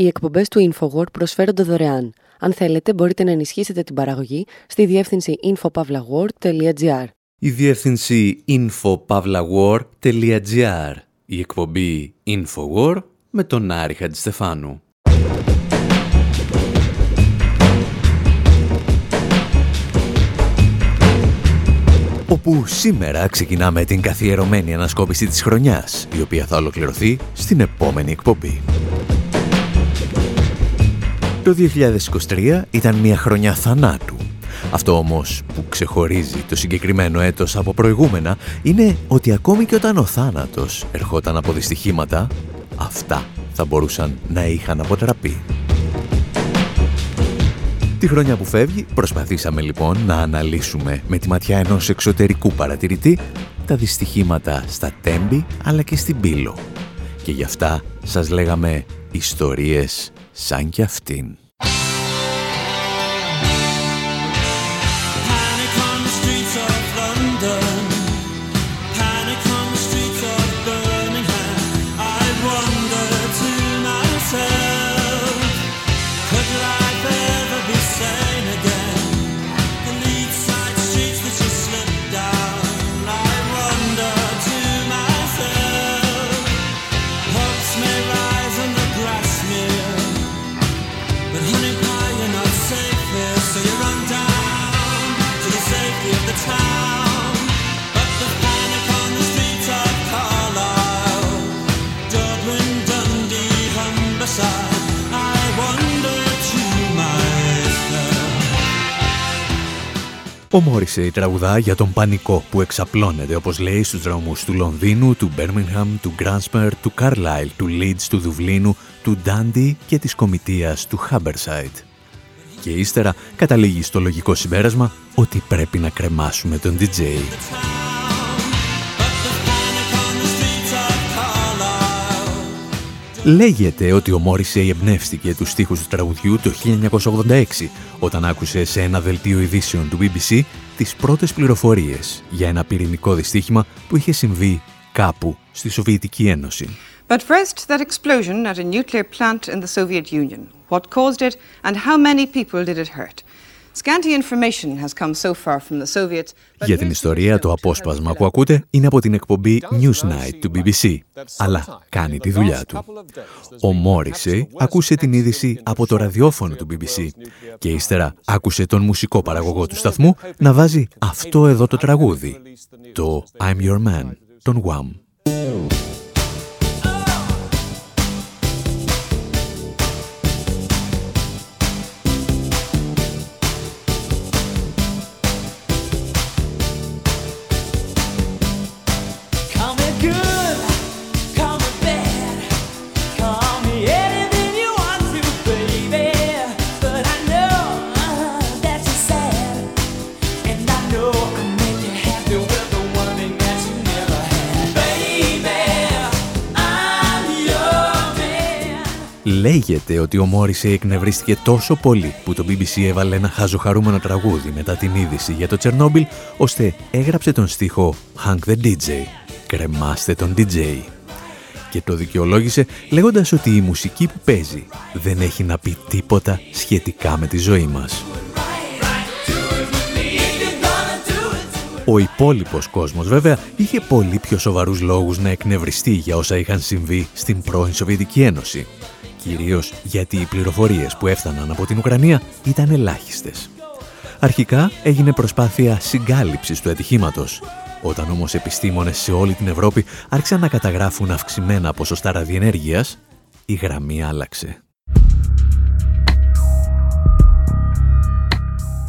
Οι εκπομπές του InfoWord προσφέρονται δωρεάν. Αν θέλετε, μπορείτε να ενισχύσετε την παραγωγή στη διεύθυνση infopavlagor.gr. Η διεύθυνση infopavlagor.gr. Η εκπομπή InfoWord με τον Άρη Χατζηστεφάνου. όπου σήμερα ξεκινάμε την καθιερωμένη ανασκόπηση της χρονιάς, η οποία θα ολοκληρωθεί στην επόμενη εκπομπή. Το 2023 ήταν μια χρονιά θανάτου. Αυτό όμως που ξεχωρίζει το συγκεκριμένο έτος από προηγούμενα είναι ότι ακόμη και όταν ο θάνατος ερχόταν από δυστυχήματα, αυτά θα μπορούσαν να είχαν αποτραπεί. Τη χρονιά που φεύγει προσπαθήσαμε λοιπόν να αναλύσουμε με τη ματιά ενός εξωτερικού παρατηρητή τα δυστυχήματα στα Τέμπη αλλά και στην Πύλο. Και γι' αυτά σας λέγαμε ιστορίες σαν κι αυτήν. Ο Μόρισεϊ τραγουδά για τον πανικό που εξαπλώνεται, όπως λέει, στους δρόμους του Λονδίνου, του Μπέρμιγχαμ, του Γκράνσπερ, του Καρλάιλ, του Λίτς, του Δουβλίνου, του Ντάντι και της κομιτείας του Χάμπερσάιτ. Και ύστερα καταλήγει στο λογικό συμπέρασμα ότι πρέπει να κρεμάσουμε τον DJ. Λέγεται ότι ο Μόρισεϊ εμπνεύστηκε τους στίχους του τραγουδιού το 1986 όταν άκουσε σε ένα δελτίο ειδήσεων του BBC τις πρώτες πληροφορίες για ένα πυρηνικό δυστύχημα που είχε συμβεί κάπου στη Σοβιετική Ένωση. But first, that explosion at a nuclear plant in the Soviet Union. What caused it and how many people did it hurt? Για την ιστορία, το απόσπασμα που ακούτε είναι από την εκπομπή Newsnight του BBC, αλλά κάνει τη δουλειά του. Ο Μόρισε άκουσε την είδηση από το ραδιόφωνο του BBC και ύστερα άκουσε τον μουσικό παραγωγό του σταθμού να βάζει αυτό εδώ το τραγούδι, το I'm Your Man, τον Wham. Λέγεται ότι ο Μόρισε εκνευρίστηκε τόσο πολύ που το BBC έβαλε ένα χαζοχαρούμενο τραγούδι μετά την είδηση για το Τσερνόμπιλ, ώστε έγραψε τον στίχο «Hank the DJ», «Κρεμάστε τον DJ». Και το δικαιολόγησε λέγοντας ότι η μουσική που παίζει δεν έχει να πει τίποτα σχετικά με τη ζωή μας. Ο υπόλοιπος κόσμος βέβαια είχε πολύ πιο σοβαρούς λόγους να εκνευριστεί για όσα είχαν συμβεί στην πρώην Σοβιετική Ένωση κυρίως γιατί οι πληροφορίες που έφταναν από την Ουκρανία ήταν ελάχιστες. Αρχικά έγινε προσπάθεια συγκάλυψης του ατυχήματος. Όταν όμως επιστήμονες σε όλη την Ευρώπη άρχισαν να καταγράφουν αυξημένα ποσοστά ραδιενέργειας, η γραμμή άλλαξε.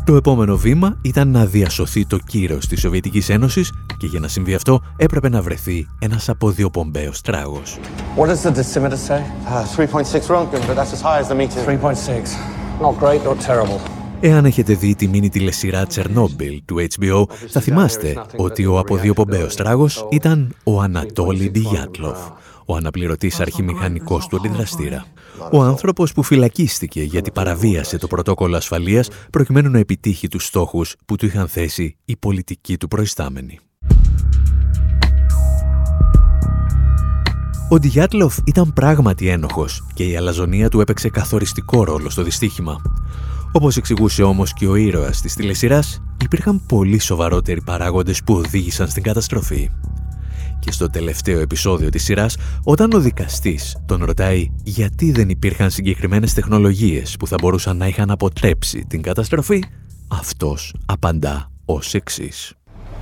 Το επόμενο βήμα ήταν να διασωθεί το κύρος της Σοβιετικής Ένωσης και για να συμβεί αυτό έπρεπε να βρεθεί ένας αποδιοπομπαίος τράγος. What does the decimeter say? Uh, 3.6 Röntgen, but that's as high as the meter. 3.6. Not great, not terrible. Εάν έχετε δει τη μίνι τηλεσυρά Τσερνόμπιλ του HBO, θα θυμάστε ότι ο αποδιοπομπαίος τράγος ήταν ο Ανατόλη Ντιγιάτλοφ, ο αναπληρωτής αρχιμηχανικός του αντιδραστήρα. Ο άνθρωπος που φυλακίστηκε γιατί παραβίασε το πρωτόκολλο ασφαλείας προκειμένου να επιτύχει τους στόχους που του είχαν θέσει οι πολιτικοί του προϊστάμενοι. Ο Ντιγιάτλοφ ήταν πράγματι ένοχος και η αλαζονία του έπαιξε καθοριστικό ρόλο στο δυστύχημα. Όπως εξηγούσε όμως και ο ήρωας της τηλεσυράς, υπήρχαν πολύ σοβαρότεροι παράγοντες που οδήγησαν στην καταστροφή. Και στο τελευταίο επεισόδιο της σειράς, όταν ο δικαστής τον ρωτάει γιατί δεν υπήρχαν συγκεκριμένες τεχνολογίες που θα μπορούσαν να είχαν αποτρέψει την καταστροφή, αυτός απαντά ως εξής.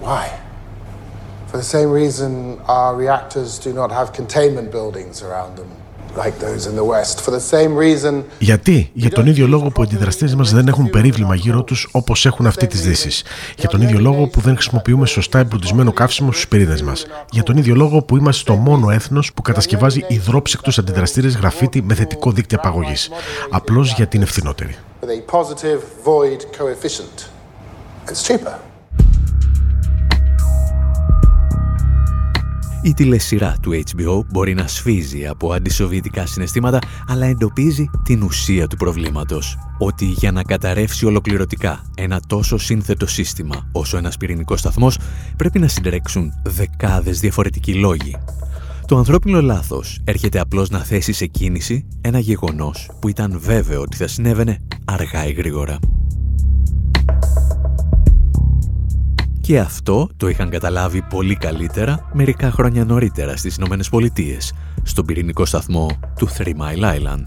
Why? For the same reason our reactors do not have containment buildings around them. Γιατί, για τον ίδιο λόγο που οι αντιδραστές μας δεν έχουν περίβλημα γύρω τους όπως έχουν αυτοί τη Δύση. Για τον ίδιο λόγο που δεν χρησιμοποιούμε σωστά εμπλουτισμένο καύσιμο στους πυρήνες μας. Για τον ίδιο λόγο που είμαστε το μόνο έθνος που κατασκευάζει υδρόψυκτου αντιδραστήρες γραφίτι με θετικό δίκτυο απαγωγής. Απλώς για την ευθυνότερη. Η τηλεσυρά του HBO μπορεί να σφίζει από αντισοβιετικά συναισθήματα, αλλά εντοπίζει την ουσία του προβλήματος. Ότι για να καταρρεύσει ολοκληρωτικά ένα τόσο σύνθετο σύστημα όσο ένας πυρηνικός σταθμός, πρέπει να συντρέξουν δεκάδες διαφορετικοί λόγοι. Το ανθρώπινο λάθος έρχεται απλώς να θέσει σε κίνηση ένα γεγονός που ήταν βέβαιο ότι θα συνέβαινε αργά ή γρήγορα. Και αυτό το είχαν καταλάβει πολύ καλύτερα μερικά χρόνια νωρίτερα στις Ηνωμένες Πολιτείες, στον πυρηνικό σταθμό του Three Mile Island.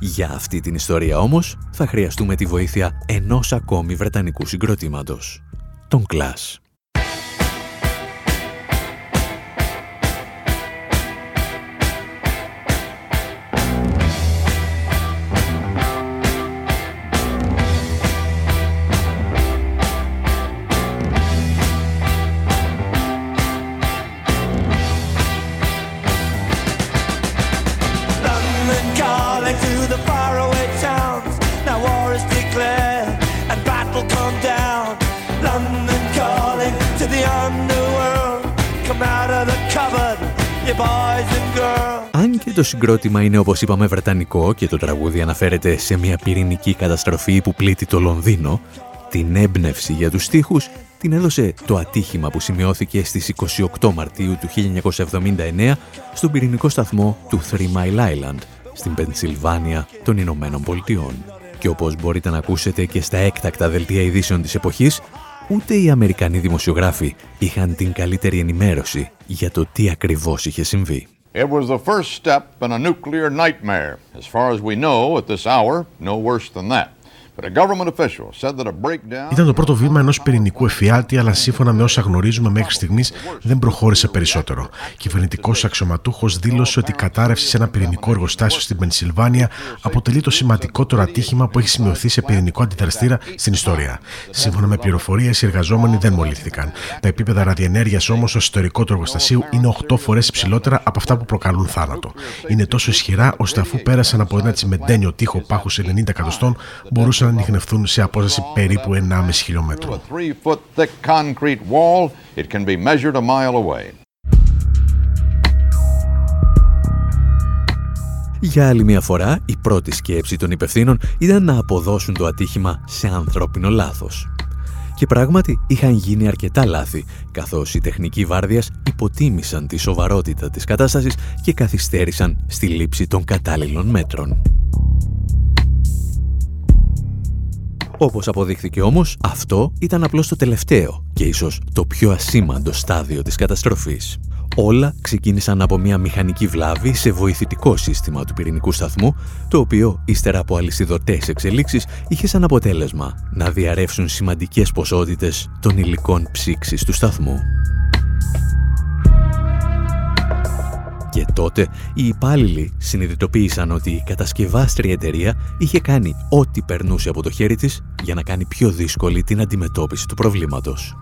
Για αυτή την ιστορία όμως θα χρειαστούμε τη βοήθεια ενός ακόμη βρετανικού συγκροτήματος, τον Clash. Το συγκρότημα είναι όπως είπαμε βρετανικό και το τραγούδι αναφέρεται σε μια πυρηνική καταστροφή που πλήττει το Λονδίνο, την έμπνευση για τους στίχους την έδωσε το ατύχημα που σημειώθηκε στις 28 Μαρτίου του 1979 στον πυρηνικό σταθμό του Three Mile Island, στην Πενσιλβάνια των Ηνωμένων Πολιτειών. Και όπως μπορείτε να ακούσετε και στα έκτακτα δελτία ειδήσεων της εποχής, ούτε οι Αμερικανοί δημοσιογράφοι είχαν την καλύτερη ενημέρωση για το τι ακριβώς είχε συμβεί. It was the first step in a nuclear nightmare. As far as we know at this hour, no worse than that. Ήταν το πρώτο βήμα ενός πυρηνικού εφιάλτη, αλλά σύμφωνα με όσα γνωρίζουμε μέχρι στιγμής δεν προχώρησε περισσότερο. Κυβερνητικός αξιωματούχος δήλωσε ότι η κατάρρευση σε ένα πυρηνικό εργοστάσιο στην Πενσιλβάνια αποτελεί το σημαντικότερο ατύχημα που έχει σημειωθεί σε πυρηνικό αντιδραστήρα στην ιστορία. Σύμφωνα με πληροφορίες, οι εργαζόμενοι δεν μολύθηκαν. Τα επίπεδα ραδιενέργειας όμως στο ιστορικό του εργοστασίου είναι 8 φορές υψηλότερα από αυτά που προκαλούν θάνατο. Είναι τόσο ισχυρά ώστε αφού πέρασαν από ένα τσιμεντένιο τείχο πάχους 90 εκατοστών, μπορούσαν να ανοιχνευτούν σε απόσταση περίπου 1,5 χιλιόμετρο. Για άλλη μια φορά, η πρώτη σκέψη των υπευθύνων ήταν να αποδώσουν το ατύχημα σε ανθρώπινο λάθος. Και πράγματι είχαν γίνει αρκετά λάθη, καθώς οι τεχνικοί βάρδιας υποτίμησαν τη σοβαρότητα της κατάστασης και καθυστέρησαν στη λήψη των κατάλληλων μέτρων. Όπως αποδείχθηκε όμως, αυτό ήταν απλώς το τελευταίο και ίσως το πιο ασήμαντο στάδιο της καταστροφής. Όλα ξεκίνησαν από μια μηχανική βλάβη σε βοηθητικό σύστημα του πυρηνικού σταθμού, το οποίο, ύστερα από αλυσιδωτές εξελίξεις, είχε σαν αποτέλεσμα να διαρρεύσουν σημαντικές ποσότητες των υλικών ψήξης του σταθμού. Και τότε οι υπάλληλοι συνειδητοποίησαν ότι η κατασκευάστρια εταιρεία είχε κάνει ό,τι περνούσε από το χέρι της για να κάνει πιο δύσκολη την αντιμετώπιση του προβλήματος.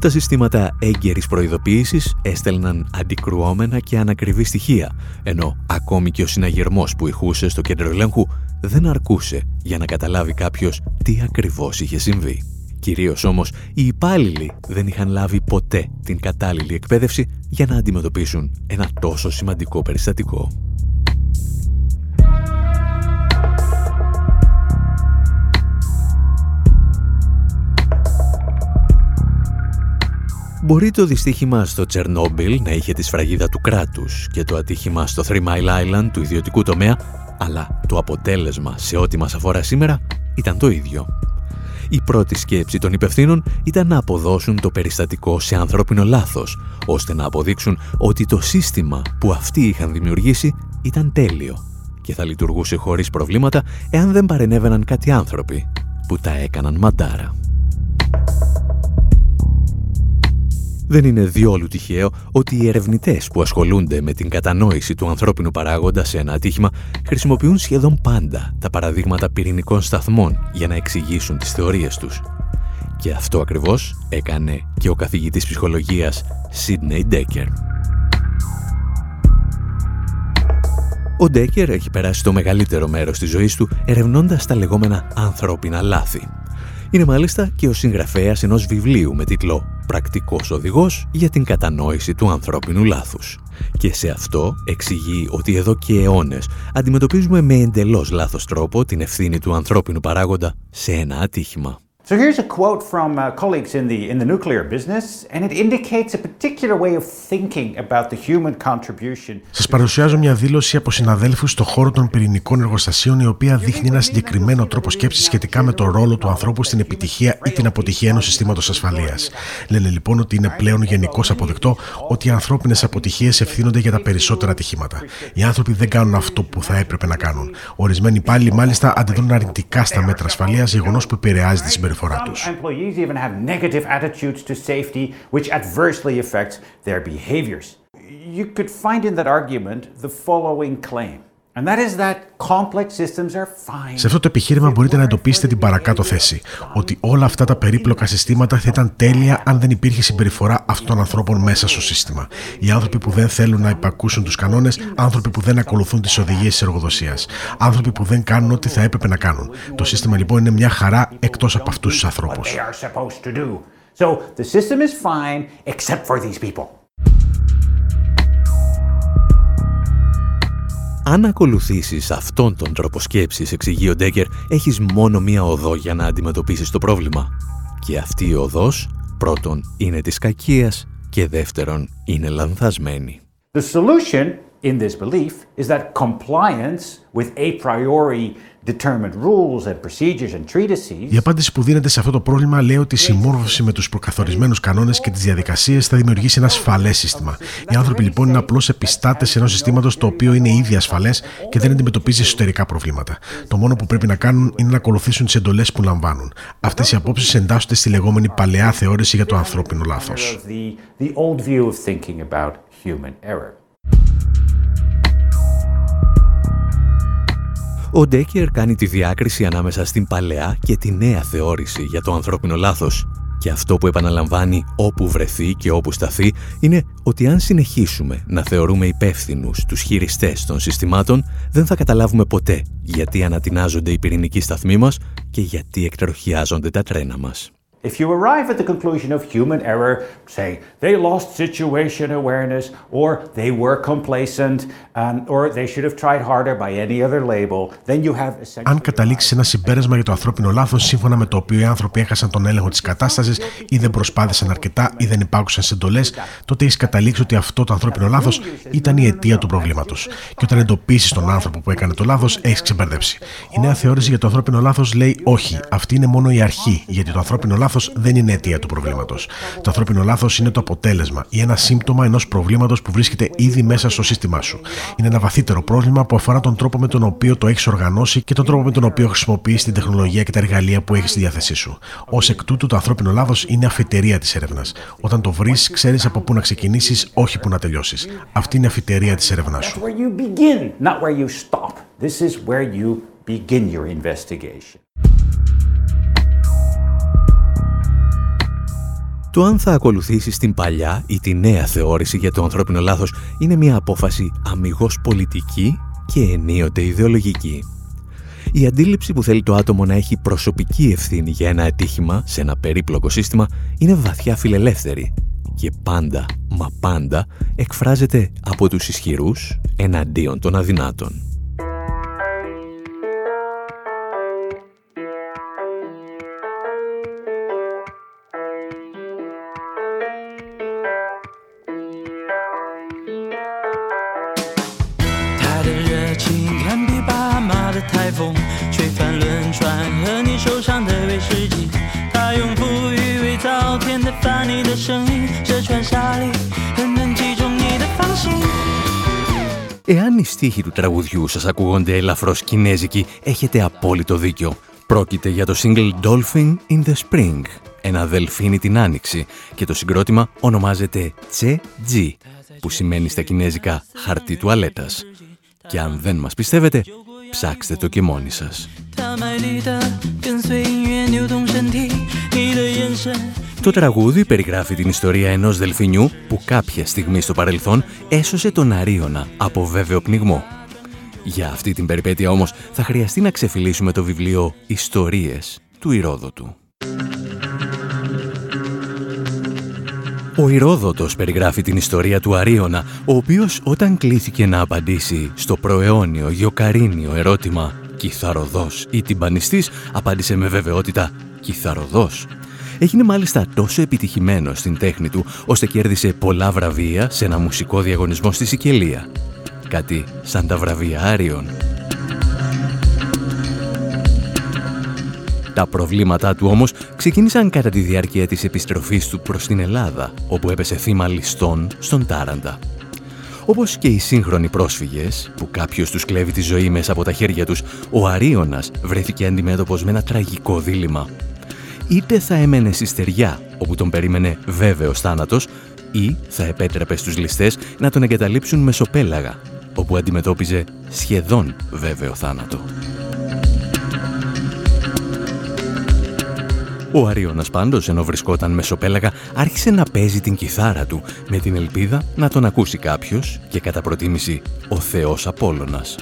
Τα συστήματα έγκαιρης προειδοποίησης έστελναν αντικρουόμενα και ανακριβή στοιχεία, ενώ ακόμη και ο συναγερμός που ηχούσε στο κέντρο ελέγχου δεν αρκούσε για να καταλάβει κάποιος τι ακριβώς είχε συμβεί. Κυρίως όμως, οι υπάλληλοι δεν είχαν λάβει ποτέ την κατάλληλη εκπαίδευση για να αντιμετωπίσουν ένα τόσο σημαντικό περιστατικό. Μπορεί το δυστύχημα στο Τσερνόμπιλ να είχε τη σφραγίδα του κράτους και το ατύχημα στο Three Mile Island του ιδιωτικού τομέα, αλλά το αποτέλεσμα σε ό,τι μας αφορά σήμερα ήταν το ίδιο. Η πρώτη σκέψη των υπευθύνων ήταν να αποδώσουν το περιστατικό σε ανθρώπινο λάθος, ώστε να αποδείξουν ότι το σύστημα που αυτοί είχαν δημιουργήσει ήταν τέλειο και θα λειτουργούσε χωρίς προβλήματα εάν δεν παρενέβαιναν κάτι άνθρωποι που τα έκαναν μαντάρα. Δεν είναι διόλου τυχαίο ότι οι ερευνητές που ασχολούνται με την κατανόηση του ανθρώπινου παράγοντα σε ένα ατύχημα χρησιμοποιούν σχεδόν πάντα τα παραδείγματα πυρηνικών σταθμών για να εξηγήσουν τις θεωρίες τους. Και αυτό ακριβώς έκανε και ο καθηγητής ψυχολογίας Sidney Decker. Ο Ντέκερ έχει περάσει το μεγαλύτερο μέρος της ζωής του ερευνώντας τα λεγόμενα ανθρώπινα λάθη. Είναι μάλιστα και ο συγγραφέας ενός βιβλίου με τίτλο «Πρακτικός οδηγός για την κατανόηση του ανθρώπινου λάθους». Και σε αυτό εξηγεί ότι εδώ και αιώνες αντιμετωπίζουμε με εντελώς λάθος τρόπο την ευθύνη του ανθρώπινου παράγοντα σε ένα ατύχημα. So here's a quote from uh, colleagues in the, in the nuclear business, and it indicates a particular way of thinking about the human contribution. Σας παρουσιάζω μια δήλωση από συναδέλφους στο χώρο των πυρηνικών εργοστασίων, η οποία δείχνει ένα συγκεκριμένο τρόπο σκέψης σχετικά με το ρόλο του ανθρώπου στην επιτυχία ή την αποτυχία ενός συστήματος ασφαλείας. Λένε λοιπόν ότι είναι πλέον γενικώς αποδεκτό ότι οι ανθρώπινες αποτυχίες ευθύνονται για τα περισσότερα ατυχήματα. Οι άνθρωποι δεν κάνουν αυτό που θα έπρεπε να κάνουν. Ορισμένοι υπάλληλοι μάλιστα αντιδρούν αρνητικά στα μέτρα ασφαλείας, γεγονός που επηρεάζει τη συμπεριφορά συμπεριφορά τους. You could find in that argument the following claim. Σε αυτό το επιχείρημα μπορείτε να εντοπίσετε την παρακάτω θέση. Ότι όλα αυτά τα περίπλοκα συστήματα θα ήταν τέλεια αν δεν υπήρχε συμπεριφορά αυτών των ανθρώπων μέσα στο σύστημα. Οι άνθρωποι που δεν θέλουν να υπακούσουν τους κανόνες, άνθρωποι που δεν ακολουθούν τις οδηγίες της εργοδοσίας, άνθρωποι που δεν κάνουν ό,τι θα έπρεπε να κάνουν. Το σύστημα λοιπόν είναι μια χαρά εκτός από αυτούς τους ανθρώπους. So the system is fine except for these people. Αν ακολουθήσεις αυτόν τον τρόπο σκέψης, εξηγεί ο Ντέκερ, έχεις μόνο μία οδό για να αντιμετωπίσεις το πρόβλημα. Και αυτή η οδός, πρώτον, είναι της κακίας και δεύτερον, είναι λανθασμένη. The solution in this belief is that compliance with a priori η απάντηση που δίνεται σε αυτό το πρόβλημα λέει ότι η συμμόρφωση με τους προκαθορισμένους κανόνες και τις διαδικασίες θα δημιουργήσει ένα ασφαλές σύστημα. Οι άνθρωποι λοιπόν είναι απλώς επιστάτες ενός συστήματος το οποίο είναι ήδη ασφαλές και δεν αντιμετωπίζει εσωτερικά προβλήματα. Το μόνο που πρέπει να κάνουν είναι να ακολουθήσουν τις εντολές που λαμβάνουν. Αυτές οι απόψεις εντάσσονται στη λεγόμενη παλαιά θεώρηση για το ανθρώπινο λάθος. Ο Ντέκερ κάνει τη διάκριση ανάμεσα στην παλαιά και τη νέα θεώρηση για το ανθρώπινο λάθος. Και αυτό που επαναλαμβάνει όπου βρεθεί και όπου σταθεί είναι ότι αν συνεχίσουμε να θεωρούμε υπεύθυνους τους χειριστές των συστημάτων δεν θα καταλάβουμε ποτέ γιατί ανατινάζονται οι πυρηνικοί σταθμοί μας και γιατί εκτροχιάζονται τα τρένα μας. If you arrive at the conclusion of human error, say they lost situation awareness, or they were complacent, and, or they should have tried harder by any other label, then you have Αν καταλήξει ένα συμπέρασμα για το ανθρώπινο λάθος, σύμφωνα με το οποίο οι άνθρωποι έχασαν τον έλεγχο της κατάστασης ή δεν προσπάθησαν αρκετά ή δεν υπάκουσαν σε εντολέ, τότε έχεις καταλήξει ότι αυτό το ανθρώπινο λάθος ήταν η αιτία του προβλήματος. Και όταν εντοπίσεις τον άνθρωπο που έκανε το λάθος, έχεις ξεμπερδέψει. Η νέα θεώρηση για το ανθρώπινο λάθος λέει όχι, αυτή είναι μόνο η αρχή, γιατί το ανθρώπινο λάθος λάθος δεν είναι αιτία του προβλήματος. Το ανθρώπινο λάθος είναι το αποτέλεσμα ή ένα σύμπτωμα ενός προβλήματος που βρίσκεται ήδη μέσα στο σύστημά σου. Είναι ένα βαθύτερο πρόβλημα που αφορά τον τρόπο με τον οποίο το έχεις οργανώσει και τον τρόπο με τον οποίο χρησιμοποιείς την τεχνολογία και τα εργαλεία που έχεις στη διάθεσή σου. Ω εκ τούτου, το ανθρώπινο λάθος είναι αφιτερία της έρευνας. Όταν το βρεις, ξέρεις από πού να ξεκινήσεις, όχι πού να τελειώσεις. Αυτή είναι η αφιτερία της έρευνάς σου. This is where you begin your investigation. Το αν θα ακολουθήσεις την παλιά ή τη νέα θεώρηση για το ανθρώπινο λάθος είναι μια απόφαση αμυγός πολιτική και ενίοτε ιδεολογική. Η αντίληψη που θέλει το άτομο να έχει προσωπική ευθύνη για ένα ατύχημα σε ένα περίπλοκο σύστημα είναι βαθιά φιλελεύθερη και πάντα, μα πάντα, εκφράζεται από τους ισχυρούς εναντίον των αδυνάτων. 着台风，吹翻轮船和你手上的威士忌。他用浮语伪造天的烦你的声音，这串沙砾很能击中你的芳心。Εάν οι στίχοι του τραγουδιού σας ακούγονται ελαφρώς κινέζικοι, έχετε απόλυτο δίκιο. Πρόκειται για το single Dolphin in the Spring, ένα δελφίνι την άνοιξη και το συγκρότημα ονομάζεται Tse Ji, που σημαίνει στα κινέζικα χαρτί τουαλέτας. Και αν δεν μας πιστεύετε, ψάξτε το και μόνοι σας. Το τραγούδι περιγράφει την ιστορία ενός δελφινιού που κάποια στιγμή στο παρελθόν έσωσε τον Αρίωνα από βέβαιο πνιγμό. Για αυτή την περιπέτεια όμως θα χρειαστεί να ξεφυλίσουμε το βιβλίο «Ιστορίες» του Ηρόδοτου. Ο Ηρόδοτος περιγράφει την ιστορία του Αρίωνα, ο οποίος όταν κλήθηκε να απαντήσει στο προαιώνιο γιοκαρίνιο ερώτημα «Κιθαροδός ή τυμπανιστής» απάντησε με βεβαιότητα «Κιθαροδός». Έγινε μάλιστα τόσο επιτυχημένο στην τέχνη του, ώστε κέρδισε πολλά βραβεία σε ένα μουσικό διαγωνισμό στη Σικελία. Κάτι σαν τα βραβεία Άριων. Τα προβλήματά του όμως ξεκίνησαν κατά τη διάρκεια της επιστροφής του προς την Ελλάδα, όπου έπεσε θύμα ληστών στον Τάραντα. Όπως και οι σύγχρονοι πρόσφυγες, που κάποιος τους κλέβει τη ζωή μέσα από τα χέρια τους, ο Αρίωνας βρέθηκε αντιμέτωπος με ένα τραγικό δίλημα. Είτε θα έμενε στη στεριά, όπου τον περίμενε βέβαιος θάνατος, ή θα επέτρεπε στους ληστές να τον εγκαταλείψουν μεσοπέλαγα, όπου αντιμετώπιζε σχεδόν βέβαιο θάνατο. Ο Αρίωνας πάντως, ενώ βρισκόταν μεσοπέλαγα, άρχισε να παίζει την κιθάρα του με την ελπίδα να τον ακούσει κάποιος και κατά προτίμηση ο Θεός Απόλλωνας.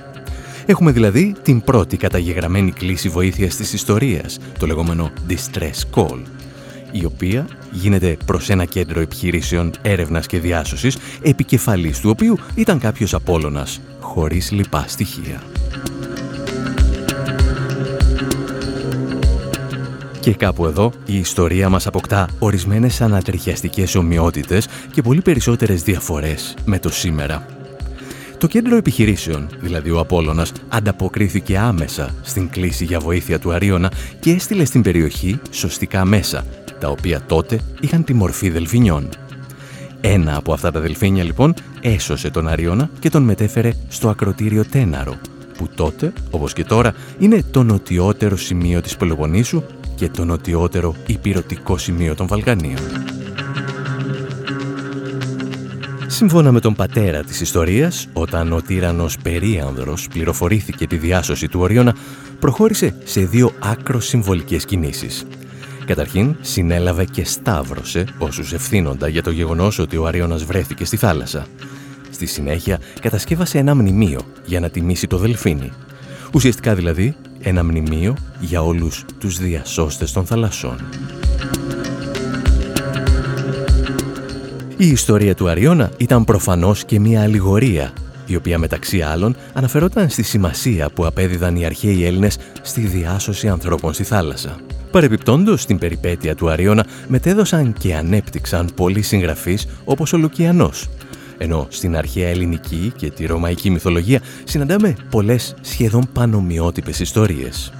Έχουμε δηλαδή την πρώτη καταγεγραμμένη κλίση βοήθειας της ιστορίας, το λεγόμενο Distress Call, η οποία γίνεται προς ένα κέντρο επιχειρήσεων έρευνας και διάσωσης, επικεφαλής του οποίου ήταν κάποιος Απόλλωνας, χωρίς λοιπά στοιχεία. Και κάπου εδώ η ιστορία μας αποκτά ορισμένες ανατριχιαστικές ομοιότητες και πολύ περισσότερες διαφορές με το σήμερα. Το κέντρο επιχειρήσεων, δηλαδή ο Απόλλωνας, ανταποκρίθηκε άμεσα στην κλίση για βοήθεια του Αρίωνα και έστειλε στην περιοχή σωστικά μέσα, τα οποία τότε είχαν τη μορφή δελφινιών. Ένα από αυτά τα δελφίνια λοιπόν έσωσε τον Αρίωνα και τον μετέφερε στο ακροτήριο Τέναρο, που τότε, όπως και τώρα, είναι το νοτιότερο σημείο της Πελοποννήσου και το νοτιότερο υπηρετικό σημείο των Βαλκανίων. Σύμφωνα με τον πατέρα της ιστορίας, όταν ο τύρανος Περίανδρος πληροφορήθηκε τη διάσωση του Οριώνα, προχώρησε σε δύο άκρος συμβολικές κινήσεις. Καταρχήν, συνέλαβε και σταύρωσε όσους ευθύνοντα για το γεγονός ότι ο Αριώνας βρέθηκε στη θάλασσα. Στη συνέχεια, κατασκεύασε ένα μνημείο για να τιμήσει το Δελφίνι. Ουσιαστικά δηλαδή, ένα μνημείο για όλους τους διασώστες των θαλασσών. Η ιστορία του Αριώνα ήταν προφανώς και μια αλληγορία, η οποία μεταξύ άλλων αναφερόταν στη σημασία που απέδιδαν οι αρχαίοι Έλληνες στη διάσωση ανθρώπων στη θάλασσα. Παρεπιπτόντως, στην περιπέτεια του Αριώνα μετέδωσαν και ανέπτυξαν πολλοί συγγραφείς όπως ο Λουκιανός, ενώ στην αρχαία ελληνική και τη ρωμαϊκή μυθολογία συναντάμε πολλές σχεδόν πανομοιότυπες ιστορίες.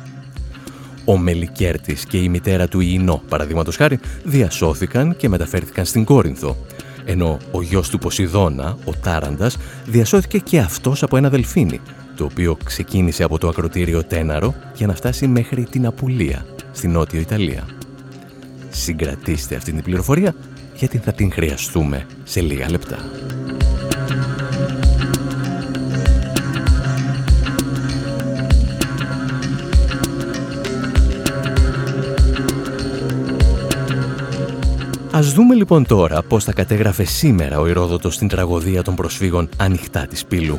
Ο Μελικέρτης και η μητέρα του Ινώ, παραδείγματος χάρη, διασώθηκαν και μεταφέρθηκαν στην Κόρινθο, ενώ ο γιος του Ποσειδώνα, ο Τάραντας, διασώθηκε και αυτός από ένα δελφίνι, το οποίο ξεκίνησε από το ακροτήριο Τέναρο για να φτάσει μέχρι την Απουλία, στην Νότιο Ιταλία. Συγκρατήστε αυτή την πληροφορία, γιατί θα την χρειαστούμε σε λίγα λεπτά. Ας δούμε λοιπόν τώρα πώς θα κατέγραφε σήμερα ο Ηρόδοτος στην τραγωδία των προσφύγων ανοιχτά της πύλου.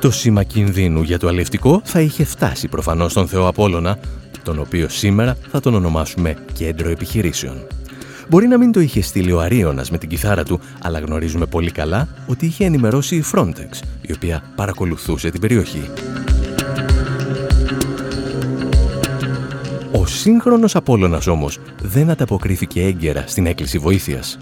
Το σήμα κινδύνου για το αλευτικό θα είχε φτάσει προφανώς στον Θεό Απόλλωνα, τον οποίο σήμερα θα τον ονομάσουμε Κέντρο Επιχειρήσεων. Μπορεί να μην το είχε στείλει ο Αρίωνας με την κιθάρα του, αλλά γνωρίζουμε πολύ καλά ότι είχε ενημερώσει η Frontex, η οποία παρακολουθούσε την περιοχή. Σύγχρονος Απόλλωνας όμως δεν ανταποκρίθηκε έγκαιρα στην έκκληση βοήθειας.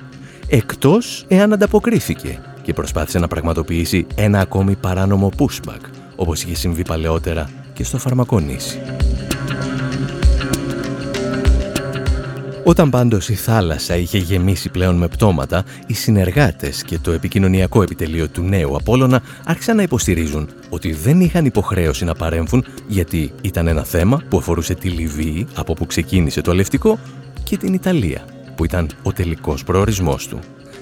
Εκτός εάν ανταποκρίθηκε και προσπάθησε να πραγματοποιήσει ένα ακόμη παράνομο pushback, όπως είχε συμβεί παλαιότερα και στο Φαρμακονήσι. Όταν πάντως η θάλασσα είχε γεμίσει πλέον με πτώματα, οι συνεργάτες και το επικοινωνιακό επιτελείο του νέου Απόλλωνα άρχισαν να υποστηρίζουν ότι δεν είχαν υποχρέωση να παρέμβουν γιατί ήταν ένα θέμα που αφορούσε τη Λιβύη από που ξεκίνησε το αλευτικό και την Ιταλία που ήταν ο τελικός προορισμός του.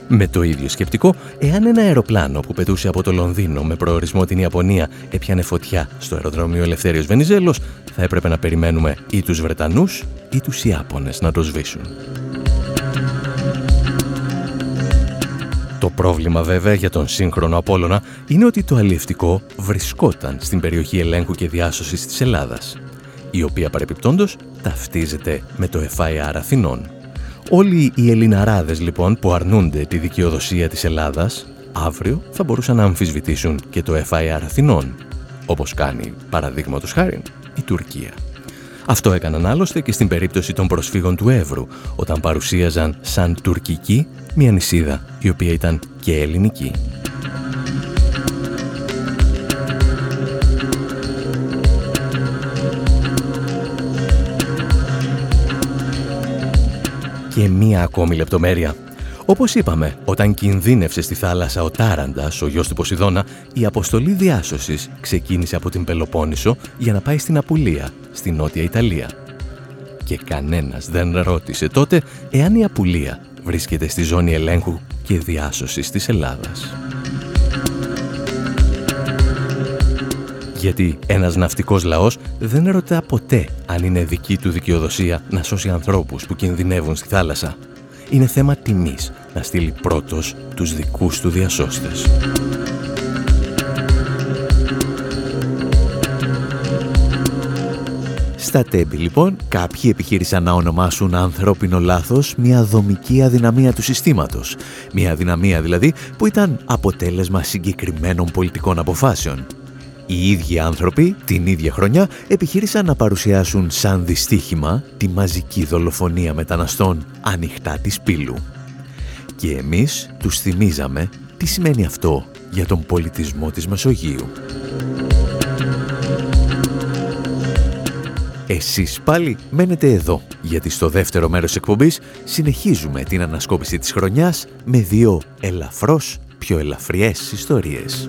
Με το ίδιο σκεπτικό, εάν ένα αεροπλάνο που πετούσε από το Λονδίνο με προορισμό την Ιαπωνία έπιανε φωτιά στο αεροδρόμιο Ελευθέριος Βενιζέλος, θα έπρεπε να περιμένουμε ή τους Βρετανούς ή τους Ιάπωνες να το σβήσουν. Το πρόβλημα βέβαια για τον σύγχρονο Απόλλωνα είναι ότι το αλλιευτικό βρισκόταν στην περιοχή ελέγχου και διάσωσης της Ελλάδας, η οποία παρεπιπτόντος ταυτίζεται με το FIR Αθηνών. Όλοι οι Ελληναράδες λοιπόν που αρνούνται τη δικαιοδοσία της Ελλάδας αύριο θα μπορούσαν να αμφισβητήσουν και το FIR Αθηνών, όπως κάνει παραδείγματος χάρη η Τουρκία. Αυτό έκαναν άλλωστε και στην περίπτωση των προσφύγων του Εύρου, όταν παρουσίαζαν σαν τουρκική μια νησίδα η οποία ήταν και ελληνική. Και μία ακόμη λεπτομέρεια. Όπως είπαμε, όταν κινδύνευσε στη θάλασσα ο Τάραντας, ο γιος του Ποσειδώνα, η αποστολή διάσωσης ξεκίνησε από την Πελοπόννησο για να πάει στην Απουλία, στη Νότια Ιταλία. Και κανένας δεν ρώτησε τότε εάν η Απουλία βρίσκεται στη ζώνη ελέγχου και διάσωσης της Ελλάδας. Γιατί ένας ναυτικός λαός δεν ρωτά ποτέ αν είναι δική του δικαιοδοσία να σώσει ανθρώπους που κινδυνεύουν στη θάλασσα. Είναι θέμα τιμής να στείλει πρώτος τους δικούς του διασώστες. Στα τέμπη λοιπόν κάποιοι επιχείρησαν να ονομάσουν ανθρώπινο λάθος μια δομική αδυναμία του συστήματος. Μια αδυναμία δηλαδή που ήταν αποτέλεσμα συγκεκριμένων πολιτικών αποφάσεων. Οι ίδιοι άνθρωποι την ίδια χρονιά επιχείρησαν να παρουσιάσουν σαν δυστύχημα τη μαζική δολοφονία μεταναστών ανοιχτά της πύλου. Και εμείς τους θυμίζαμε τι σημαίνει αυτό για τον πολιτισμό της Μεσογείου. Εσείς πάλι μένετε εδώ, γιατί στο δεύτερο μέρος εκπομπής συνεχίζουμε την ανασκόπηση της χρονιάς με δύο ελαφρώς πιο ελαφριές ιστορίες.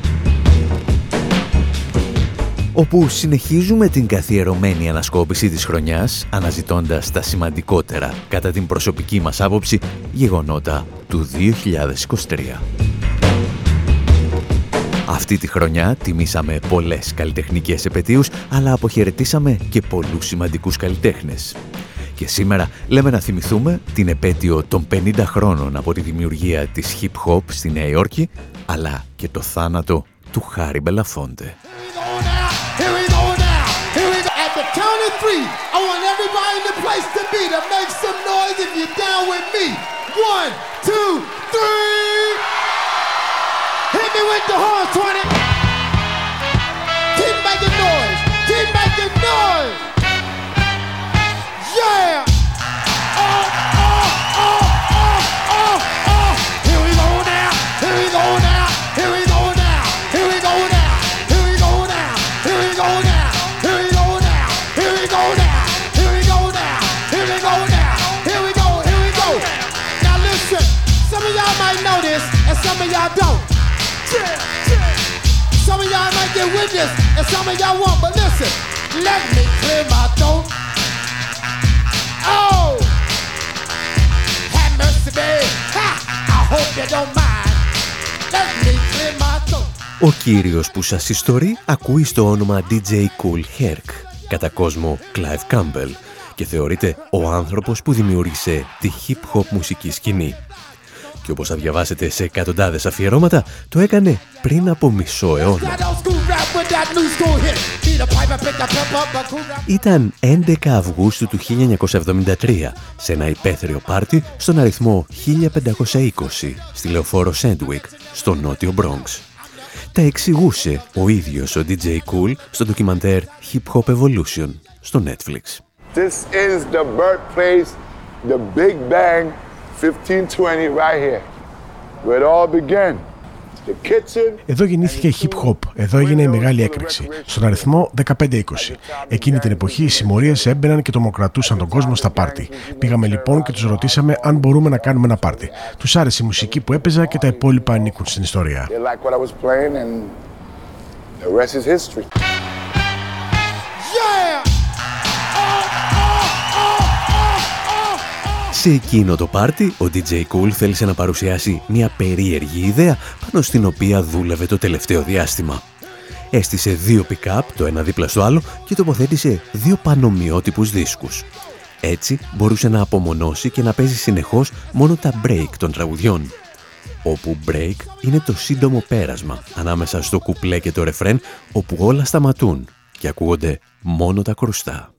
Όπου συνεχίζουμε την καθιερωμένη ανασκόπηση της χρονιάς, αναζητώντας τα σημαντικότερα, κατά την προσωπική μας άποψη, γεγονότα του 2023. Αυτή τη χρονιά τιμήσαμε πολλές καλλιτεχνικές επαιτίους, αλλά αποχαιρετήσαμε και πολλούς σημαντικούς καλλιτέχνες. Και σήμερα λέμε να θυμηθούμε την επέτειο των 50 χρόνων από τη δημιουργία της hip hop στη Νέα Υόρκη, αλλά και το θάνατο του Χάρι Μπελαφόντε. Here we go now. Here we go. At the count of three, I want everybody in the place to be to make some noise if you're down with me. One, two, three. Hit me with the horn, 20. Keep making noise. Keep making noise. Yeah. Y'all don't. Some of y'all might get witness, and some of y'all won't, but listen, let me clear my throat. Oh, have mercy, babe. Ha! I hope you don't mind. Let me clear my throat. Ο κύριος που σας ιστορεί ακούει στο όνομα DJ Cool Herc, κατά κόσμο Clive Campbell, και θεωρείται ο άνθρωπος που δημιούργησε τη hip-hop μουσική σκηνή και όπως θα διαβάσετε σε εκατοντάδες αφιερώματα, το έκανε πριν από μισό αιώνα. Ήταν 11 Αυγούστου του 1973 σε ένα υπαίθριο πάρτι στον αριθμό 1520 στη λεωφόρο Σέτζγουικ στο νότιο Bronx. Τα εξηγούσε ο ίδιος ο DJ Kool στο ντοκιμαντέρ Hip Hop Evolution στο Netflix. This is the birthplace, the Big Bang 1520 right here, where it all began. Εδώ γεννήθηκε η hip hop, εδώ έγινε η μεγάλη έκρηξη, στον αριθμό 15-20. Εκείνη την εποχή οι συμμορίες έμπαιναν και τομοκρατούσαν τον κόσμο στα πάρτι. Πήγαμε λοιπόν και τους ρωτήσαμε αν μπορούμε να κάνουμε ένα πάρτι. Τους άρεσε η μουσική που έπαιζα και τα υπόλοιπα ανήκουν στην ιστορία. Σε εκείνο το πάρτι, ο DJ Cool θέλησε να παρουσιάσει μια περίεργη ιδέα πάνω στην οποία δούλευε το τελευταίο διάστημα. Έστησε δύο pick-up, το ένα δίπλα στο άλλο, και τοποθέτησε δύο πανομοιότυπους δίσκους. Έτσι μπορούσε να απομονώσει και να παίζει συνεχώς μόνο τα break των τραγουδιών. Όπου break είναι το σύντομο πέρασμα ανάμεσα στο κουπλέ και το ρεφρέν, όπου όλα σταματούν και ακούγονται μόνο τα κρουστά.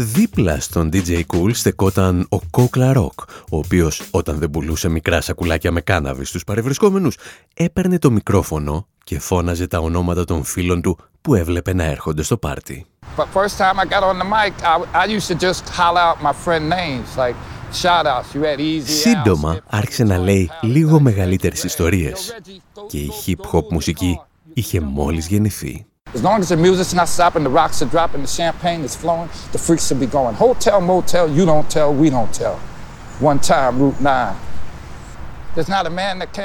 Δίπλα στον DJ Cool στεκόταν ο Κόκλα Rock, ο οποίος όταν δεν πουλούσε μικρά σακουλάκια με κάναβη στους παρευρισκόμενους, έπαιρνε το μικρόφωνο και φώναζε τα ονόματα των φίλων του που έβλεπε να έρχονται στο πάρτι. Σύντομα άρχισε να λέει λίγο μεγαλύτερες ιστορίες και η hip-hop μουσική είχε μόλις γεννηθεί. As long as the music's not stopping, the rocks are dropping, the champagne is flowing, the freaks will be going. Hotel, motel, you don't tell, we don't tell. One time, Route 9.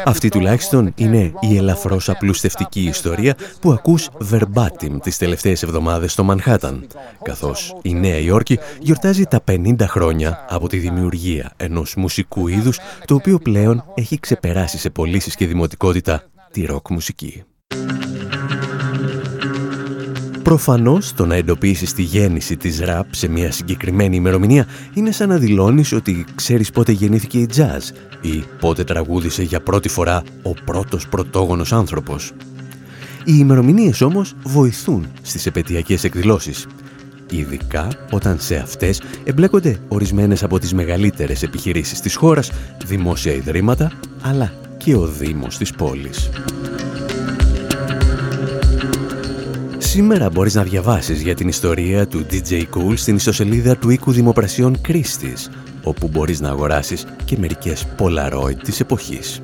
Αυτή τουλάχιστον είναι η ελαφρώς απλουστευτική ιστορία που ακούς verbatim τις τελευταίες εβδομάδες στο Μανχάταν, καθώς η Νέα Υόρκη γιορτάζει τα 50 χρόνια από τη δημιουργία ενός μουσικού είδους το οποίο πλέον έχει ξεπεράσει σε πωλήσεις και δημοτικότητα τη ροκ μουσική. Προφανώς το να εντοπίσεις τη γέννηση της ραπ σε μια συγκεκριμένη ημερομηνία είναι σαν να δηλώνεις ότι ξέρεις πότε γεννήθηκε η jazz ή πότε τραγούδισε για πρώτη φορά ο πρώτος πρωτόγονος άνθρωπος. Οι ημερομηνίες όμως βοηθούν στις επαιτειακές εκδηλώσεις, ειδικά όταν σε αυτές εμπλέκονται ορισμένες από τις μεγαλύτερες επιχειρήσεις της χώρας, δημόσια ιδρύματα, αλλά και ο Δήμος της πόλης. Σήμερα μπορείς να διαβάσεις για την ιστορία του DJ Cool στην ιστοσελίδα του οίκου δημοπρασιών Κρίστης, όπου μπορείς να αγοράσεις και μερικές Polaroid της εποχής.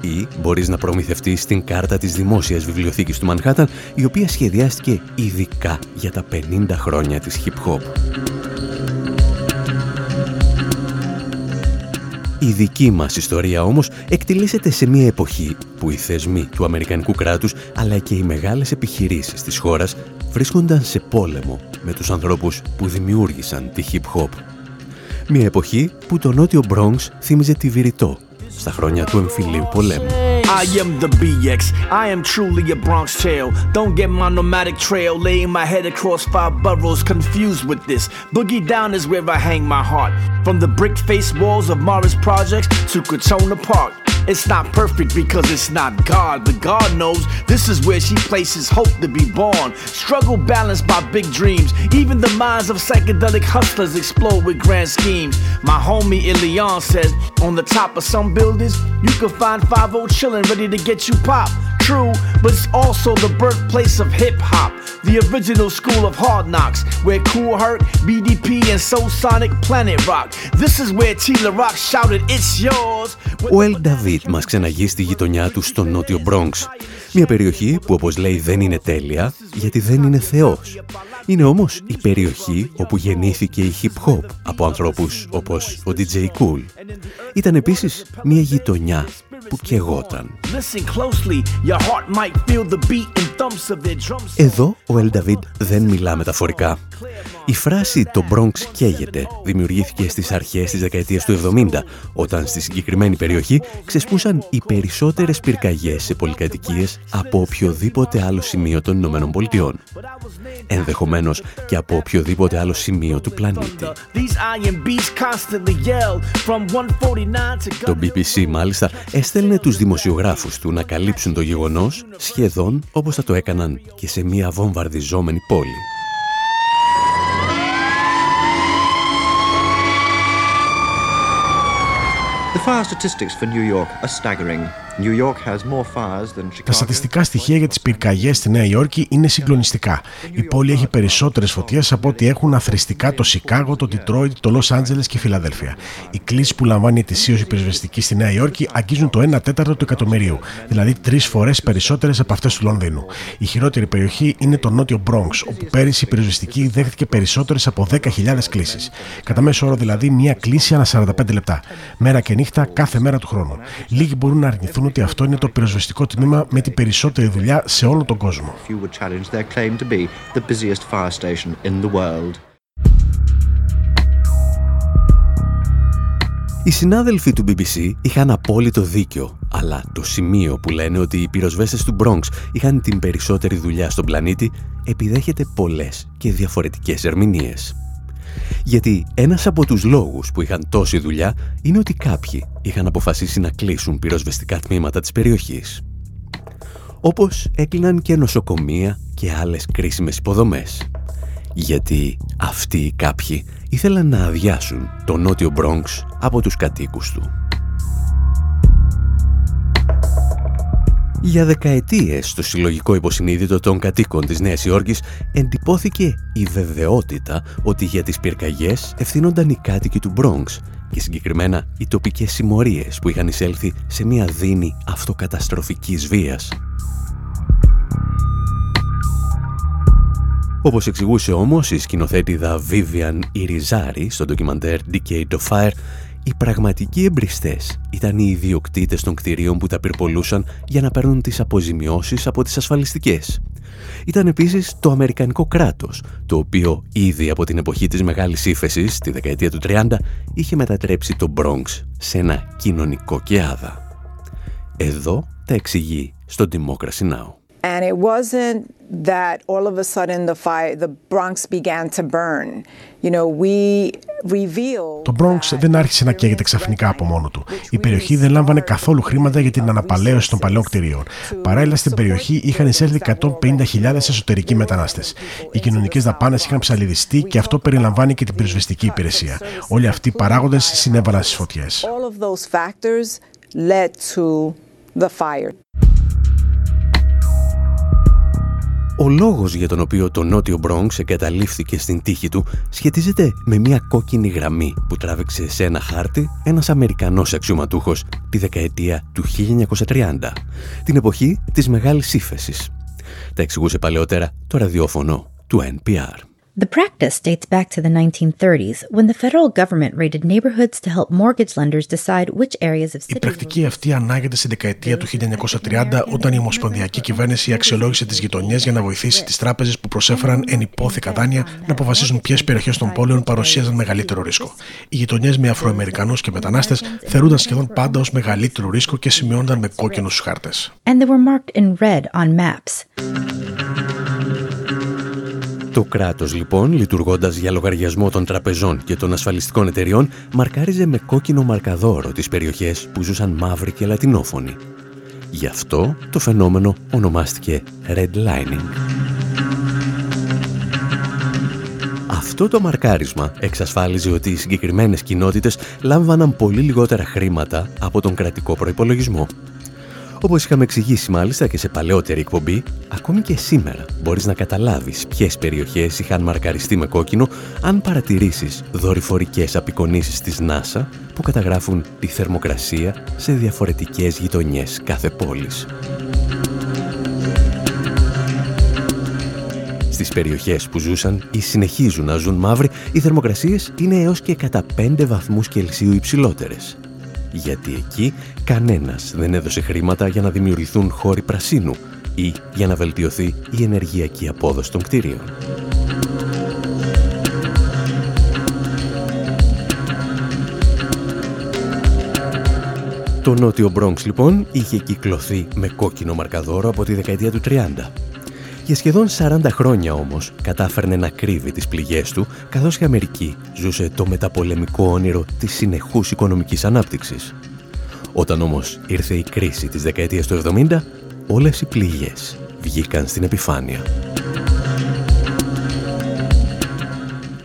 Ή μπορείς να προμηθευτείς την κάρτα της Δημόσιας Βιβλιοθήκης του Μανχάταν, η οποία σχεδιάστηκε ειδικά για τα 50 χρόνια της hip Η δική μας ιστορία όμως εκτιλήσεται σε μια εποχή που οι θεσμοί του Αμερικανικού κράτους αλλά και οι μεγάλες επιχειρήσεις της χώρας βρίσκονταν σε πόλεμο με τους ανθρώπους που δημιούργησαν τη hip-hop. Μια εποχή που το νότιο Bronx θύμιζε τη Βηρητό στα χρόνια του εμφυλίου πολέμου. I am the BX. I am truly a Bronx tale. Don't get my nomadic trail, laying my head across five boroughs, confused with this. Boogie down is where I hang my heart. From the brick faced walls of Morris Projects to Katona Park. It's not perfect because it's not God, but God knows this is where she places hope to be born. Struggle balanced by big dreams. Even the minds of psychedelic hustlers explode with grand schemes. My homie Ilion says, on the top of some buildings, you can find 5 chillin' ready to get you pop. True, but it's also the birthplace of hip hop, the original school of hard knocks, where Cool Herc, BDP, and Soul Sonic Planet Rock. This is where Tila Rock shouted, It's yours. Ο Ελ Νταβίτ μας ξαναγεί στη γειτονιά του στο νότιο Μπρόγκς. Μια περιοχή που όπως λέει δεν είναι τέλεια γιατί δεν είναι θεός. Είναι όμως η περιοχή όπου γεννήθηκε η hip hop από ανθρώπους όπως ο DJ Cool. Ήταν επίσης μια γειτονιά που κεγόταν. Listen closely, your heart might feel the beat Εδώ ο Ελ Νταβίντ δεν μιλά μεταφορικά. Η φράση «το Bronx καίγεται» δημιουργήθηκε στις αρχές της δεκαετίας του 70, όταν στη συγκεκριμένη περιοχή ξεσπούσαν οι περισσότερες πυρκαγιές σε πολυκατοικίες από οποιοδήποτε άλλο σημείο των Ηνωμένων Πολιτειών. Ενδεχομένως και από οποιοδήποτε άλλο σημείο του πλανήτη. Το BBC μάλιστα έστελνε τους δημοσιογράφους του να καλύψουν το γεγονός σχεδόν όπως θα το έκαναν και σε μια βομβαρδιζόμενη πόλη. The fire statistics for New York are staggering. Τα στατιστικά στοιχεία για τις πυρκαγιές στη Νέα Υόρκη είναι συγκλονιστικά. Η πόλη έχει περισσότερες φωτιές από ό,τι έχουν αθρηστικά το Σικάγο, το Τιτρόιτ, το Λο Άντζελε και η Φιλαδέλφια. Οι κλήσει που λαμβάνει ετησίως η πυροσβεστική στη Νέα Υόρκη αγγίζουν το 1 τέταρτο του εκατομμυρίου, δηλαδή τρεις φορές περισσότερες από αυτές του Λονδίνου. Η χειρότερη περιοχή είναι το νότιο Bronx, όπου πέρυσι η πυροσβεστική δέχτηκε περισσότερες από 10.000 κλήσει. Κατά μέσο όρο δηλαδή μία κλήση ανά 45 λεπτά. Μέρα και νύχτα κάθε μέρα του χρόνου. Λίγοι μπορούν να αρνηθούν ότι αυτό είναι το πυροσβεστικό τμήμα με την περισσότερη δουλειά σε όλο τον κόσμο. Οι συνάδελφοι του BBC είχαν απόλυτο δίκιο, αλλά το σημείο που λένε ότι οι πυροσβέστες του Bronx είχαν την περισσότερη δουλειά στον πλανήτη επιδέχεται πολλές και διαφορετικές ερμηνείες. Γιατί ένας από τους λόγους που είχαν τόση δουλειά είναι ότι κάποιοι είχαν αποφασίσει να κλείσουν πυροσβεστικά τμήματα της περιοχής. Όπως έκλειναν και νοσοκομεία και άλλες κρίσιμες υποδομές. Γιατί αυτοί οι κάποιοι ήθελαν να αδειάσουν το νότιο Μπρόγκς από τους κατοίκους του. Για δεκαετίες στο συλλογικό υποσυνείδητο των κατοίκων της Νέας Υόρκης εντυπώθηκε η βεβαιότητα ότι για τις πυρκαγιές ευθύνονταν οι κάτοικοι του Μπρόγκς και συγκεκριμένα οι τοπικές συμμορίες που είχαν εισέλθει σε μια δίνη αυτοκαταστροφικής βίας. Όπως εξηγούσε όμως η σκηνοθέτηδα Vivian Irizarry στο ντοκιμαντέρ Decade of Fire, οι πραγματικοί εμπριστές ήταν οι ιδιοκτήτες των κτηρίων που τα πυρπολούσαν για να παίρνουν τις αποζημιώσεις από τις ασφαλιστικές. Ήταν επίσης το Αμερικανικό κράτος, το οποίο ήδη από την εποχή της Μεγάλης Ήφεσης, τη δεκαετία του 30, είχε μετατρέψει το Bronx σε ένα κοινωνικό κεάδα. Εδώ τα εξηγεί στο Democracy Now! And it wasn't that all of a sudden the fire, the Bronx began to burn. You know, we revealed το Bronx δεν άρχισε να καίγεται ξαφνικά από μόνο του. Η περιοχή δεν λάμβανε καθόλου χρήματα για την αναπαλαίωση των παλαιών κτηρίων. Παράλληλα στην περιοχή είχαν εισέλθει 150.000 εσωτερικοί μετανάστες. Οι κοινωνικές δαπάνες είχαν ψαλιδιστεί και αυτό περιλαμβάνει και την πυροσβεστική υπηρεσία. Όλοι αυτοί οι παράγοντες συνέβαλαν στις φωτιές. Ο λόγος για τον οποίο το νότιο Μπρόγκς εγκαταλείφθηκε στην τύχη του σχετίζεται με μια κόκκινη γραμμή που τράβηξε σε ένα χάρτη ένας Αμερικανός αξιωματούχος τη δεκαετία του 1930, την εποχή της Μεγάλης Ήφεσης. Τα εξηγούσε παλαιότερα το ραδιόφωνο του NPR. The practice dates back to the 1930s when the federal government raided neighborhoods to help mortgage lenders decide which areas of Η πρακτική αυτή ανάγεται στην δεκαετία του 1930 όταν η Ομοσπονδιακή Κυβέρνηση αξιολόγησε τις γειτονιές για να βοηθήσει τις τράπεζες που προσέφεραν ενυπόθηκα δάνεια να αποφασίσουν ποιες περιοχές των πόλεων παρουσίαζαν μεγαλύτερο ρίσκο. Οι γειτονιές με Αφροαμερικανούς και μετανάστες θεωρούνταν σχεδόν πάντα ως μεγαλύτερο ρίσκο και σημειώνονταν με κόκκινους χάρτες. And they were marked in red on maps. Το κράτος λοιπόν, λειτουργώντας για λογαριασμό των τραπεζών και των ασφαλιστικών εταιριών, μαρκάριζε με κόκκινο μαρκαδόρο τις περιοχές που ζούσαν μαύροι και λατινόφωνοι. Γι' αυτό το φαινόμενο ονομάστηκε redlining. Αυτό το μαρκάρισμα εξασφάλιζε ότι οι συγκεκριμένες κοινότητες λάμβαναν πολύ λιγότερα χρήματα από τον κρατικό προϋπολογισμό όπως είχαμε εξηγήσει μάλιστα και σε παλαιότερη εκπομπή, ακόμη και σήμερα μπορείς να καταλάβεις ποιες περιοχές είχαν μαρκαριστεί με κόκκινο αν παρατηρήσεις δορυφορικές απεικονίσεις της NASA που καταγράφουν τη θερμοκρασία σε διαφορετικές γειτονιές κάθε πόλης. Στις περιοχές που ζούσαν ή συνεχίζουν να ζουν μαύροι, οι θερμοκρασίες είναι έως και κατά 5 βαθμούς Κελσίου υψηλότερες γιατί εκεί κανένας δεν έδωσε χρήματα για να δημιουργηθούν χώροι πρασίνου, ή για να βελτιωθεί η ενεργειακή απόδοση των κτίριων. Το νότιο Μπρόγκς λοιπόν είχε κυκλωθεί με κόκκινο μαρκαδόρο από τη δεκαετία του 30. Για σχεδόν 40 χρόνια όμως κατάφερνε να κρύβει τις πληγές του, καθώς η Αμερική ζούσε το μεταπολεμικό όνειρο της συνεχούς οικονομικής ανάπτυξης. Όταν όμως ήρθε η κρίση της δεκαετίας του 70, όλες οι πληγές βγήκαν στην επιφάνεια.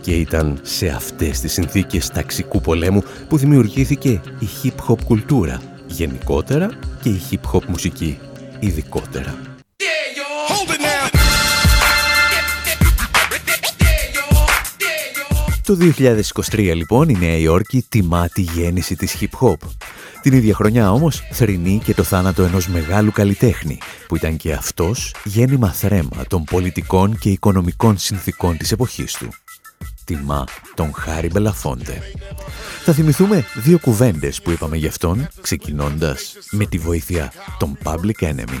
Και ήταν σε αυτές τις συνθήκες ταξικού πολέμου που δημιουργήθηκε η hip-hop κουλτούρα γενικότερα και η hip-hop μουσική ειδικότερα. Το 2023 λοιπόν η Νέα Υόρκη τιμά τη γέννηση της hip-hop. Την ίδια χρονιά όμως θρυνεί και το θάνατο ενός μεγάλου καλλιτέχνη που ήταν και αυτός γέννημα θρέμα των πολιτικών και οικονομικών συνθήκων της εποχής του. Τιμά τον Χάρι Μπελαφόντε. Θα θυμηθούμε δύο κουβέντες που είπαμε γι' αυτόν, ξεκινώντας με τη βοήθεια των Public Enemy.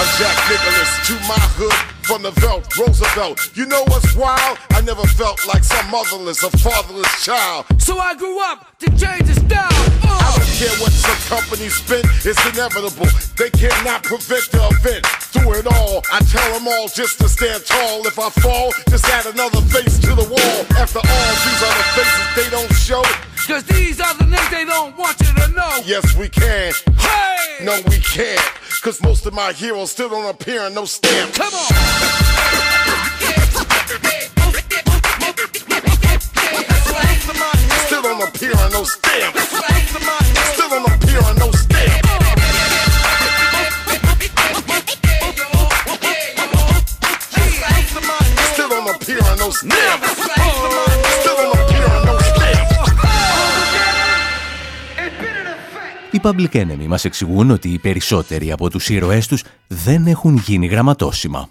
I'm Jack Nicholas to my hood from the Velt, Roosevelt. You know what's wild? I never felt like some motherless or fatherless child. So I grew up to change the style. Uh. I don't care what some companies spend, it's inevitable. They cannot prevent the event. Through it all, I tell them all just to stand tall. If I fall, just add another face to the wall. After all, these are the faces they don't show. Cause these are the names they don't want you to know. Yes, we can. Hey! No, we can't. Cause most of my heroes still don't appear in no stamp. Come on! Οι Public Enemy μας εξηγούν ότι οι περισσότεροι από τους ήρωές τους δεν έχουν γίνει γραμματόσημα.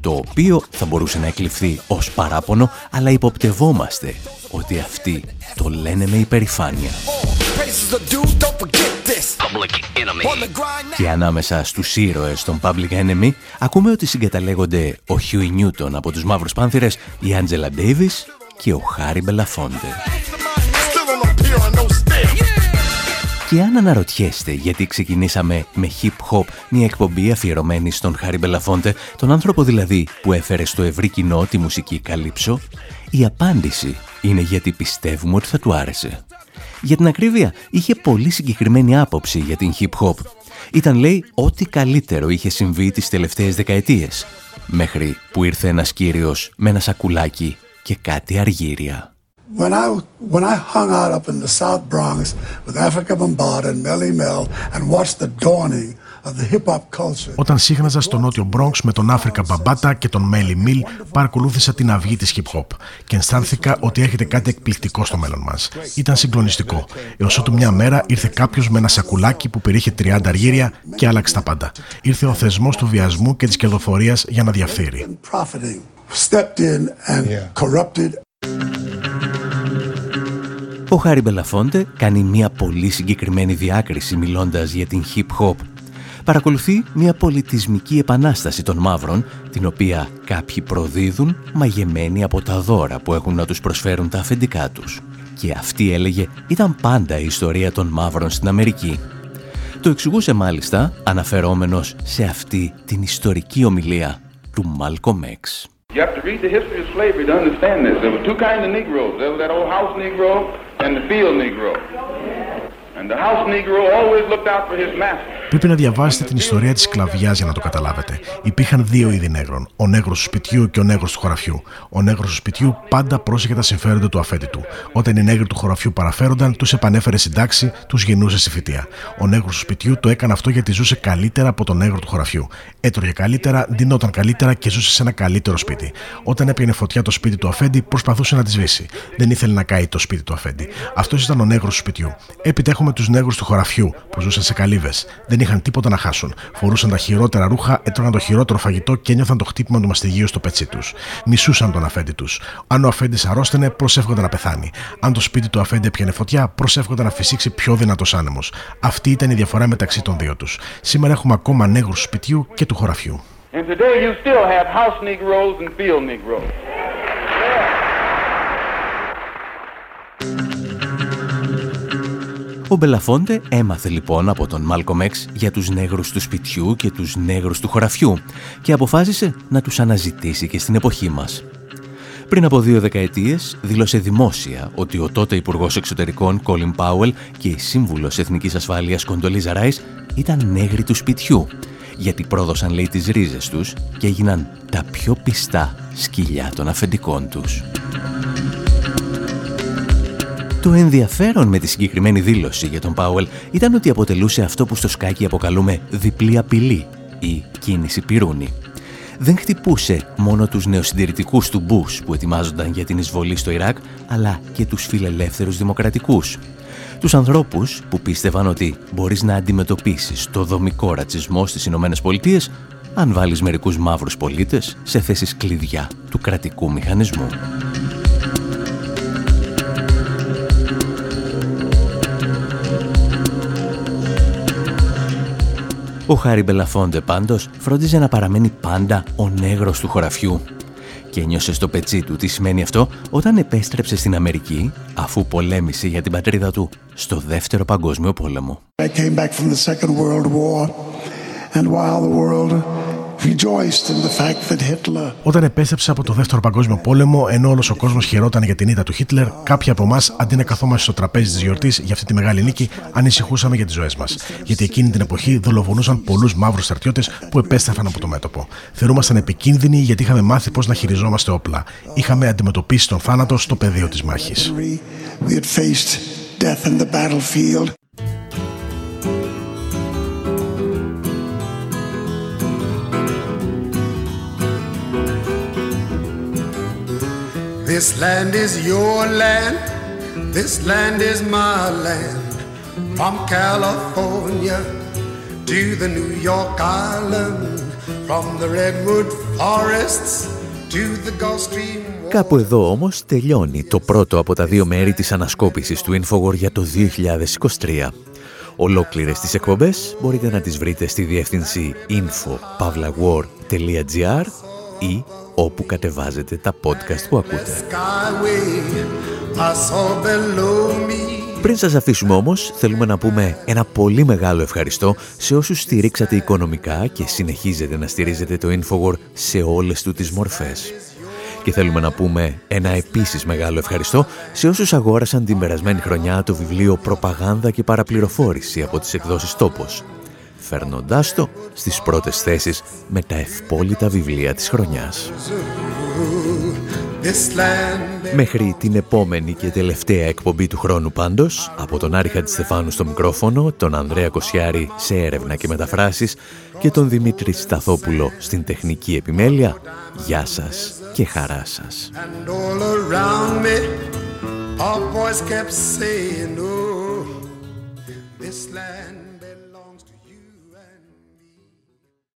Το οποίο θα μπορούσε να εκλειφθεί ως παράπονο, αλλά υποπτευόμαστε ότι αυτοί το λένε με υπερηφάνεια. Και ανάμεσα στους ήρωες των Public Enemy ακούμε ότι συγκαταλέγονται ο Huey Newton από τους Μαύρους Πάνθυρες, η Angela Davis και ο Χάρι Μπελαφόντε. Και αν αναρωτιέστε γιατί ξεκινήσαμε με hip-hop μια εκπομπή αφιερωμένη στον Χάρι Μπελαφόντε, τον άνθρωπο δηλαδή που έφερε στο ευρύ κοινό τη μουσική καλύψο, η απάντηση είναι γιατί πιστεύουμε ότι θα του άρεσε. Για την ακρίβεια, είχε πολύ συγκεκριμένη άποψη για την hip-hop. Ήταν, λέει, ό,τι καλύτερο είχε συμβεί τις τελευταίες δεκαετίες, μέχρι που ήρθε ένας κύριος με ένα σακουλάκι και κάτι αργύρια. When I, when I hung out up in the South Bronx with Africa Bambaataa and Melly Mel and watched the dawning Όταν σύχναζα στο νότιο Bronx με τον Άφρικα Μπαμπάτα και τον Μέλι Μιλ, παρακολούθησα την αυγή της hip hop και αισθάνθηκα ότι έρχεται κάτι εκπληκτικό στο μέλλον μας. Ήταν συγκλονιστικό. Έως ότου μια μέρα ήρθε κάποιος με ένα σακουλάκι που περιείχε 30 αργύρια και άλλαξε τα πάντα. Ήρθε ο θεσμός του βιασμού και της κερδοφορίας για να διαφθείρει. Ο Χάρι Μπελαφόντε κάνει μια πολύ συγκεκριμένη διάκριση μιλώντας για την hip-hop. Παρακολουθεί μια πολιτισμική επανάσταση των μαύρων, την οποία κάποιοι προδίδουν μαγεμένοι από τα δώρα που έχουν να τους προσφέρουν τα αφεντικά τους. Και αυτή έλεγε ήταν πάντα η ιστορία των μαύρων στην Αμερική. Το εξηγούσε μάλιστα αναφερόμενος σε αυτή την ιστορική ομιλία του Μάλκομ Εξ. You have to read the history of slavery to understand this. There were two kinds of Negroes. There was that old house Negro and the field Negro. And the house Negro always looked out for his master. Πρέπει να διαβάσετε την ιστορία της σκλαβιάς για να το καταλάβετε. Υπήρχαν δύο είδη νέγρων. Ο νέγρος του σπιτιού και ο νέγρος του χωραφιού. Ο νέγρος του σπιτιού πάντα πρόσεχε τα συμφέροντα του αφέντη του. Όταν οι νέγροι του χωραφιού παραφέρονταν, τους επανέφερε στην τάξη, τους γεννούσε στη φοιτεία. Ο νέγρος του σπιτιού το έκανε αυτό γιατί ζούσε καλύτερα από τον νέγρο του χωραφιού. Έτρωγε καλύτερα, ντυνόταν καλύτερα και ζούσε σε ένα καλύτερο σπίτι. Όταν έπαιρνε φωτιά το σπίτι του αφέντη, προσπαθούσε να τη σβήσει. Δεν ήθελε να καεί το σπίτι του αφέντη. Αυτός ήταν ο νέγρος του σπιτιού. Έπειτα έχουμε τους νέγρους του χωραφιού που ζούσαν σε καλύβες. Δεν Δεν είχαν τίποτα να χάσουν. Φορούσαν τα χειρότερα ρούχα, έτρωγαν το χειρότερο φαγητό και ένιωθαν το χτύπημα του μαστιγίου στο πετσί τους. Μισούσαν τον αφέντη τους. Αν ο αφέντης αρρώστενε, προσεύχονταν να πεθάνει. Αν το σπίτι του αφέντη έπιανε φωτιά, προσεύχονταν να φυσήξει πιο δυνατός άνεμος. Αυτή ήταν η διαφορά μεταξύ των δύο τους. Σήμερα έχουμε ακόμα νέγρους σπιτιού και του χωραφιού. And today you still have house Negroes and field Negroes. Ο Μπελαφόντε έμαθε λοιπόν από τον Μάλκομ Εξ για τους νέγρους του σπιτιού και τους νέγρους του χωραφιού και αποφάσισε να τους αναζητήσει και στην εποχή μας. Πριν από δύο δεκαετίες δήλωσε δημόσια ότι ο τότε Υπουργός Εξωτερικών Κόλιν Πάουελ και η Σύμβουλος Εθνικής Ασφάλειας Κοντολίζα Ράις ήταν νέγροι του σπιτιού γιατί πρόδωσαν λέει τις ρίζες τους και έγιναν τα πιο πιστά σκυλιά των αφεντικών τους. Το ενδιαφέρον με τη συγκεκριμένη δήλωση για τον Πάουελ ήταν ότι αποτελούσε αυτό που στο σκάκι αποκαλούμε διπλή απειλή ή κίνηση πυρούνη. Δεν χτυπούσε μόνο τους νεοσυντηρητικούς του Μπούς που ετοιμάζονταν για την εισβολή στο Ιράκ, αλλά και τους φιλελεύθερους δημοκρατικούς. Τους ανθρώπους που πίστευαν ότι μπορείς να αντιμετωπίσεις το δομικό ρατσισμό στις Ηνωμένες Πολιτείες αν βάλεις μερικούς μαύρους πολίτες σε θέσεις κλειδιά του κρατικού μηχανισμού. Ο Χάρη Μπελαφόντε πάντως φρόντιζε να παραμένει πάντα ο νέγρος του χωραφιού και νιώσε στο πετσί του τι σημαίνει αυτό όταν επέστρεψε στην Αμερική αφού πολέμησε για την πατρίδα του στο Δεύτερο Παγκόσμιο Πόλεμο. Όταν επέστρεψε από το Δεύτερο Παγκόσμιο Πόλεμο, ενώ όλος ο κόσμος χαιρόταν για την ήττα του Χίτλερ, κάποιοι από εμάς, αντί να καθόμαστε στο τραπέζι της γιορτής για αυτή τη μεγάλη νίκη, ανησυχούσαμε για τις ζωές μας. Γιατί εκείνη την εποχή δολοφονούσαν πολλούς μαύρους στρατιώτες που επέστρεφαν από το μέτωπο. Θεωρούμασταν επικίνδυνοι γιατί είχαμε μάθει πώς να χειριζόμαστε όπλα. Είχαμε αντιμετωπίσει τον θάνατο στο πεδίο της μάχης. This land is your land, this land is my land. From California to the New York Island, from the redwood forests to the Gulf Stream. Κάπου εδώ όμως τελειώνει το πρώτο από τα δύο μέρη της ανασκόπησης του Infowar για το 2023. Ολόκληρες τις εκπομπές μπορείτε να τις βρείτε στη διεύθυνση info.pavlawar.gr ή όπου κατεβάζετε τα podcast που ακούτε. Πριν σας αφήσουμε όμως, θέλουμε να πούμε ένα πολύ μεγάλο ευχαριστώ σε όσους στηρίξατε οικονομικά και συνεχίζετε να στηρίζετε το Infowar σε όλες του τις μορφές. Και θέλουμε να πούμε ένα επίσης μεγάλο ευχαριστώ σε όσους αγόρασαν την περασμένη χρονιά το βιβλίο «Προπαγάνδα και παραπληροφόρηση» από τις εκδόσεις «Τόπος» φέρνοντάς το στις πρώτες θέσεις με τα ευπόλυτα βιβλία της χρονιάς. Μέχρι την επόμενη και τελευταία εκπομπή του χρόνου πάντως, από τον Άρη Χατζηστεφάνου στο μικρόφωνο, τον Ανδρέα Κοσιάρη σε έρευνα και μεταφράσεις και τον Δημήτρη Σταθόπουλο στην τεχνική επιμέλεια, γεια σας και χαρά σας. this land